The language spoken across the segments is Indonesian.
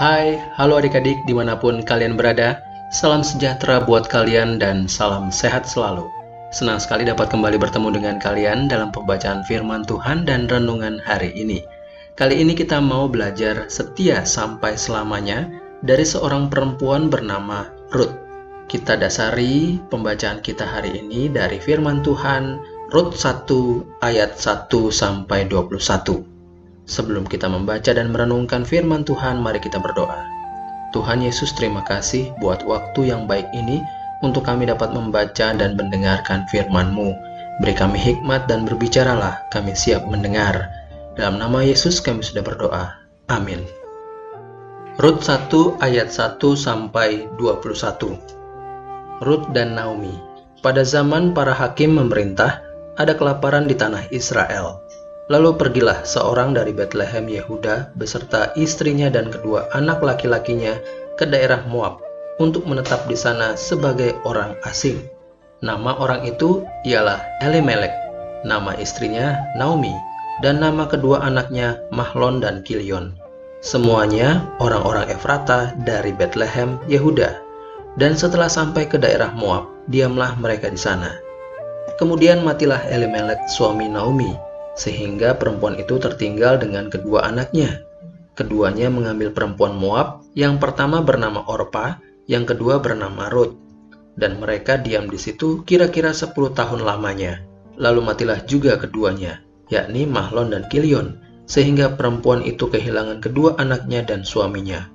Hai, halo adik-adik di mana pun kalian berada. Salam sejahtera buat kalian dan salam sehat selalu. Senang sekali dapat kembali bertemu dengan kalian dalam pembacaan firman Tuhan dan renungan hari ini. Kali ini kita mau belajar setia sampai selamanya dari seorang perempuan bernama Ruth. Kita dasari pembacaan kita hari ini dari firman Tuhan Rut 1 ayat 1 sampai 21. Sebelum kita membaca dan merenungkan firman Tuhan, mari kita berdoa. Tuhan Yesus, terima kasih buat waktu yang baik ini untuk kami dapat membaca dan mendengarkan firman-Mu. Beri kami hikmat dan berbicaralah, kami siap mendengar. Dalam nama Yesus kami sudah berdoa. Amin. Rut 1 ayat 1 sampai 21. Rut dan Naomi. Pada zaman para hakim memerintah, ada kelaparan di tanah Israel. Lalu pergilah seorang dari Bethlehem Yehuda beserta istrinya dan kedua anak laki-lakinya ke daerah Moab untuk menetap di sana sebagai orang asing. Nama orang itu ialah Elimelek, nama istrinya Naomi, dan nama kedua anaknya Mahlon dan Kilion. Semuanya orang-orang Efrata dari Bethlehem, Yehuda. Dan setelah sampai ke daerah Moab, diamlah mereka di sana. Kemudian matilah Elimelek suami Naomi, sehingga perempuan itu tertinggal dengan kedua anaknya. Keduanya mengambil perempuan Moab, yang pertama bernama Orpa, yang kedua bernama Ruth. Dan mereka diam di situ kira-kira 10 tahun lamanya. Lalu matilah juga keduanya, yakni Mahlon dan Kilion, sehingga perempuan itu kehilangan kedua anaknya dan suaminya.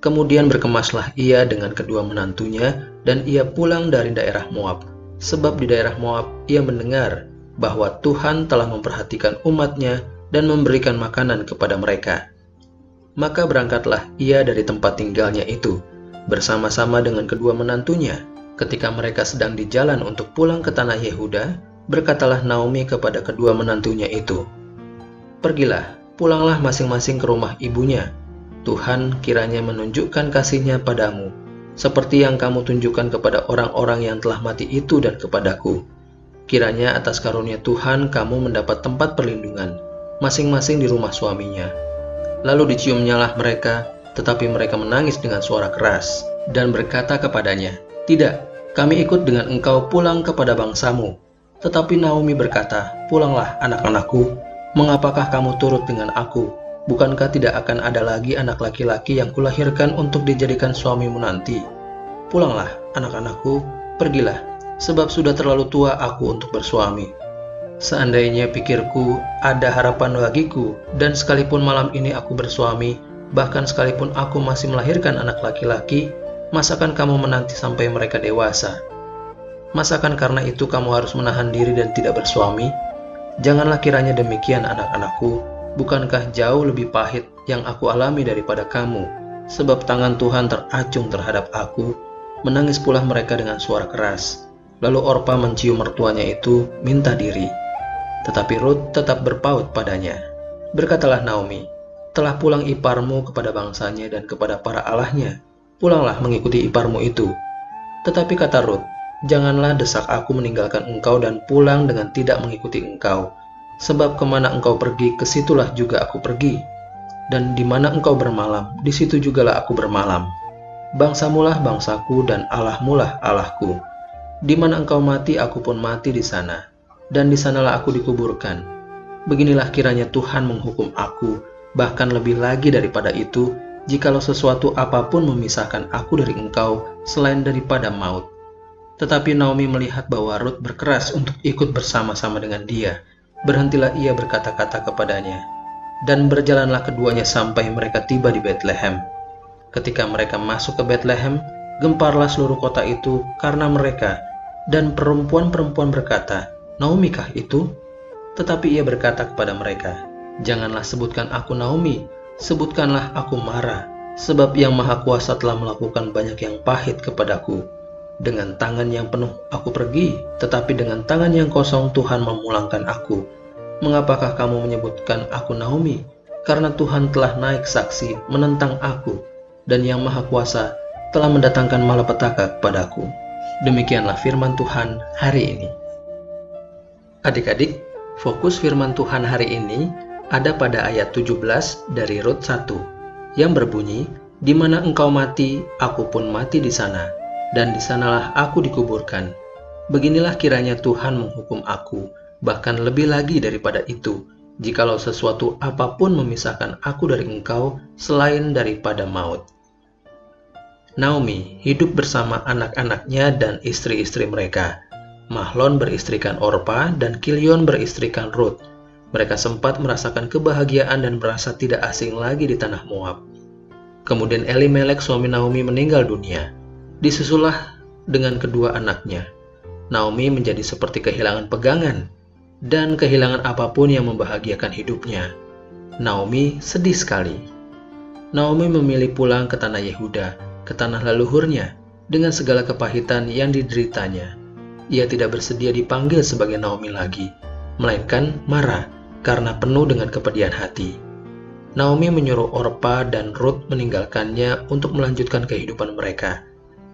Kemudian berkemaslah ia dengan kedua menantunya, dan ia pulang dari daerah Moab. Sebab di daerah Moab ia mendengar bahwa Tuhan telah memperhatikan umatnya dan memberikan makanan kepada mereka. Maka berangkatlah ia dari tempat tinggalnya itu, bersama-sama dengan kedua menantunya. Ketika mereka sedang di jalan untuk pulang ke tanah Yehuda, berkatalah Naomi kepada kedua menantunya itu, Pergilah, pulanglah masing-masing ke rumah ibunya. Tuhan kiranya menunjukkan kasihnya padamu, seperti yang kamu tunjukkan kepada orang-orang yang telah mati itu dan kepadaku Kiranya atas karunia Tuhan kamu mendapat tempat perlindungan, masing-masing di rumah suaminya. Lalu diciumnyalah mereka, tetapi mereka menangis dengan suara keras, dan berkata kepadanya, Tidak, kami ikut dengan engkau pulang kepada bangsamu. Tetapi Naomi berkata, Pulanglah anak-anakku, mengapakah kamu turut dengan aku? Bukankah tidak akan ada lagi anak laki-laki yang kulahirkan untuk dijadikan suamimu nanti? Pulanglah, anak-anakku, pergilah, sebab sudah terlalu tua aku untuk bersuami. Seandainya pikirku ada harapan bagiku, dan sekalipun malam ini aku bersuami, bahkan sekalipun aku masih melahirkan anak laki-laki, masakan kamu menanti sampai mereka dewasa? Masakan karena itu kamu harus menahan diri dan tidak bersuami? Janganlah kiranya demikian anak-anakku, bukankah jauh lebih pahit yang aku alami daripada kamu? Sebab tangan Tuhan teracung terhadap aku, menangis pula mereka dengan suara keras. Lalu Orpa mencium mertuanya itu minta diri. Tetapi Ruth tetap berpaut padanya. Berkatalah Naomi, telah pulang iparmu kepada bangsanya dan kepada para allahnya. Pulanglah mengikuti iparmu itu. Tetapi kata Ruth, janganlah desak aku meninggalkan engkau dan pulang dengan tidak mengikuti engkau. Sebab ke mana engkau pergi, ke situlah juga aku pergi. Dan di mana engkau bermalam, di situ jugalah aku bermalam. Bangsamulah bangsaku dan Allahmulah Allahku. Di mana engkau mati, aku pun mati di sana, dan di sanalah aku dikuburkan. Beginilah kiranya Tuhan menghukum aku, bahkan lebih lagi daripada itu, jikalau sesuatu apa pun memisahkan aku dari engkau selain daripada maut. Tetapi Naomi melihat bahwa Ruth berkeras untuk ikut bersama-sama dengan dia. Berhentilah ia berkata-kata kepadanya. Dan berjalanlah keduanya sampai mereka tiba di Bethlehem. Ketika mereka masuk ke Bethlehem, gemparlah seluruh kota itu karena mereka dan perempuan-perempuan berkata, Naomi kah itu? Tetapi ia berkata kepada mereka, Janganlah sebutkan aku Naomi, sebutkanlah aku Mara, sebab yang Maha Kuasa telah melakukan banyak yang pahit kepadaku. Dengan tangan yang penuh aku pergi, tetapi dengan tangan yang kosong Tuhan memulangkan aku. Mengapakah kamu menyebutkan aku Naomi? Karena Tuhan telah naik saksi menentang aku, dan yang Maha Kuasa telah mendatangkan malapetaka kepadaku. Demikianlah firman Tuhan hari ini. Adik-adik, fokus firman Tuhan hari ini ada pada ayat 17 dari Rut 1 yang berbunyi, Di mana engkau mati, aku pun mati di sana, dan di sanalah aku dikuburkan. Beginilah kiranya Tuhan menghukum aku, bahkan lebih lagi daripada itu, jikalau sesuatu apa pun memisahkan aku dari engkau selain daripada maut. Naomi hidup bersama anak-anaknya dan istri-istri mereka. Mahlon beristrikan Orpa dan Kilion beristrikan Ruth. Mereka sempat merasakan kebahagiaan dan merasa tidak asing lagi di tanah Moab. Kemudian Elimelek suami Naomi meninggal dunia. Disusulah dengan kedua anaknya. Naomi menjadi seperti kehilangan pegangan dan kehilangan apa pun yang membahagiakan hidupnya. Naomi sedih sekali. Naomi memilih pulang ke tanah Yehuda, ke tanah leluhurnya, dengan segala kepahitan yang dideritanya. Ia tidak bersedia dipanggil sebagai Naomi lagi, melainkan marah karena penuh dengan kepedihan hati. Naomi menyuruh Orpa dan Ruth meninggalkannya untuk melanjutkan kehidupan mereka,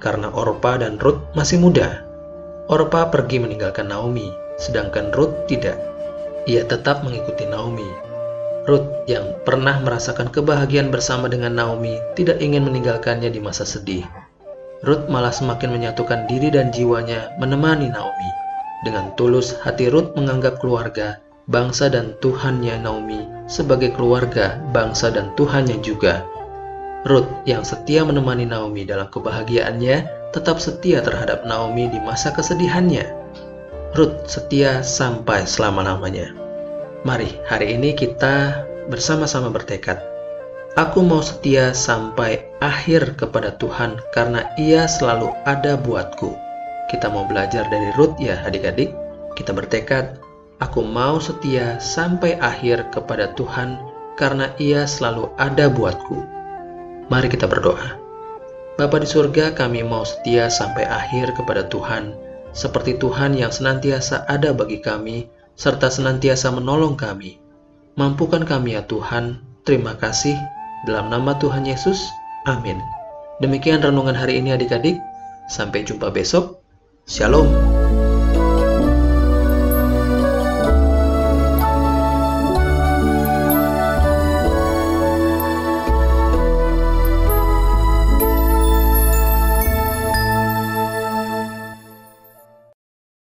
karena Orpa dan Ruth masih muda. Orpa pergi meninggalkan Naomi, sedangkan Ruth tidak. Ia tetap mengikuti Naomi. Ruth yang pernah merasakan kebahagiaan bersama dengan Naomi tidak ingin meninggalkannya di masa sedih. Ruth malah semakin menyatukan diri dan jiwanya menemani Naomi. Dengan tulus hati Ruth menganggap keluarga bangsa dan Tuhannya Naomi sebagai keluarga, bangsa dan Tuhannya juga. Ruth yang setia menemani Naomi dalam kebahagiaannya tetap setia terhadap Naomi di masa kesedihannya. Ruth setia sampai selama-lamanya. Mari hari ini kita bersama-sama bertekad. Aku mau setia sampai akhir kepada Tuhan karena ia selalu ada buatku. Kita mau belajar dari Ruth ya adik-adik. Kita bertekad Aku mau setia sampai akhir kepada Tuhan karena Ia selalu ada buatku. Mari kita berdoa. Bapa di surga, kami mau setia sampai akhir kepada Tuhan, seperti Tuhan yang senantiasa ada bagi kami, serta senantiasa menolong kami. Mampukan kami ya Tuhan, terima kasih. Dalam nama Tuhan Yesus, amin. Demikian renungan hari ini adik-adik. Sampai jumpa besok. Shalom.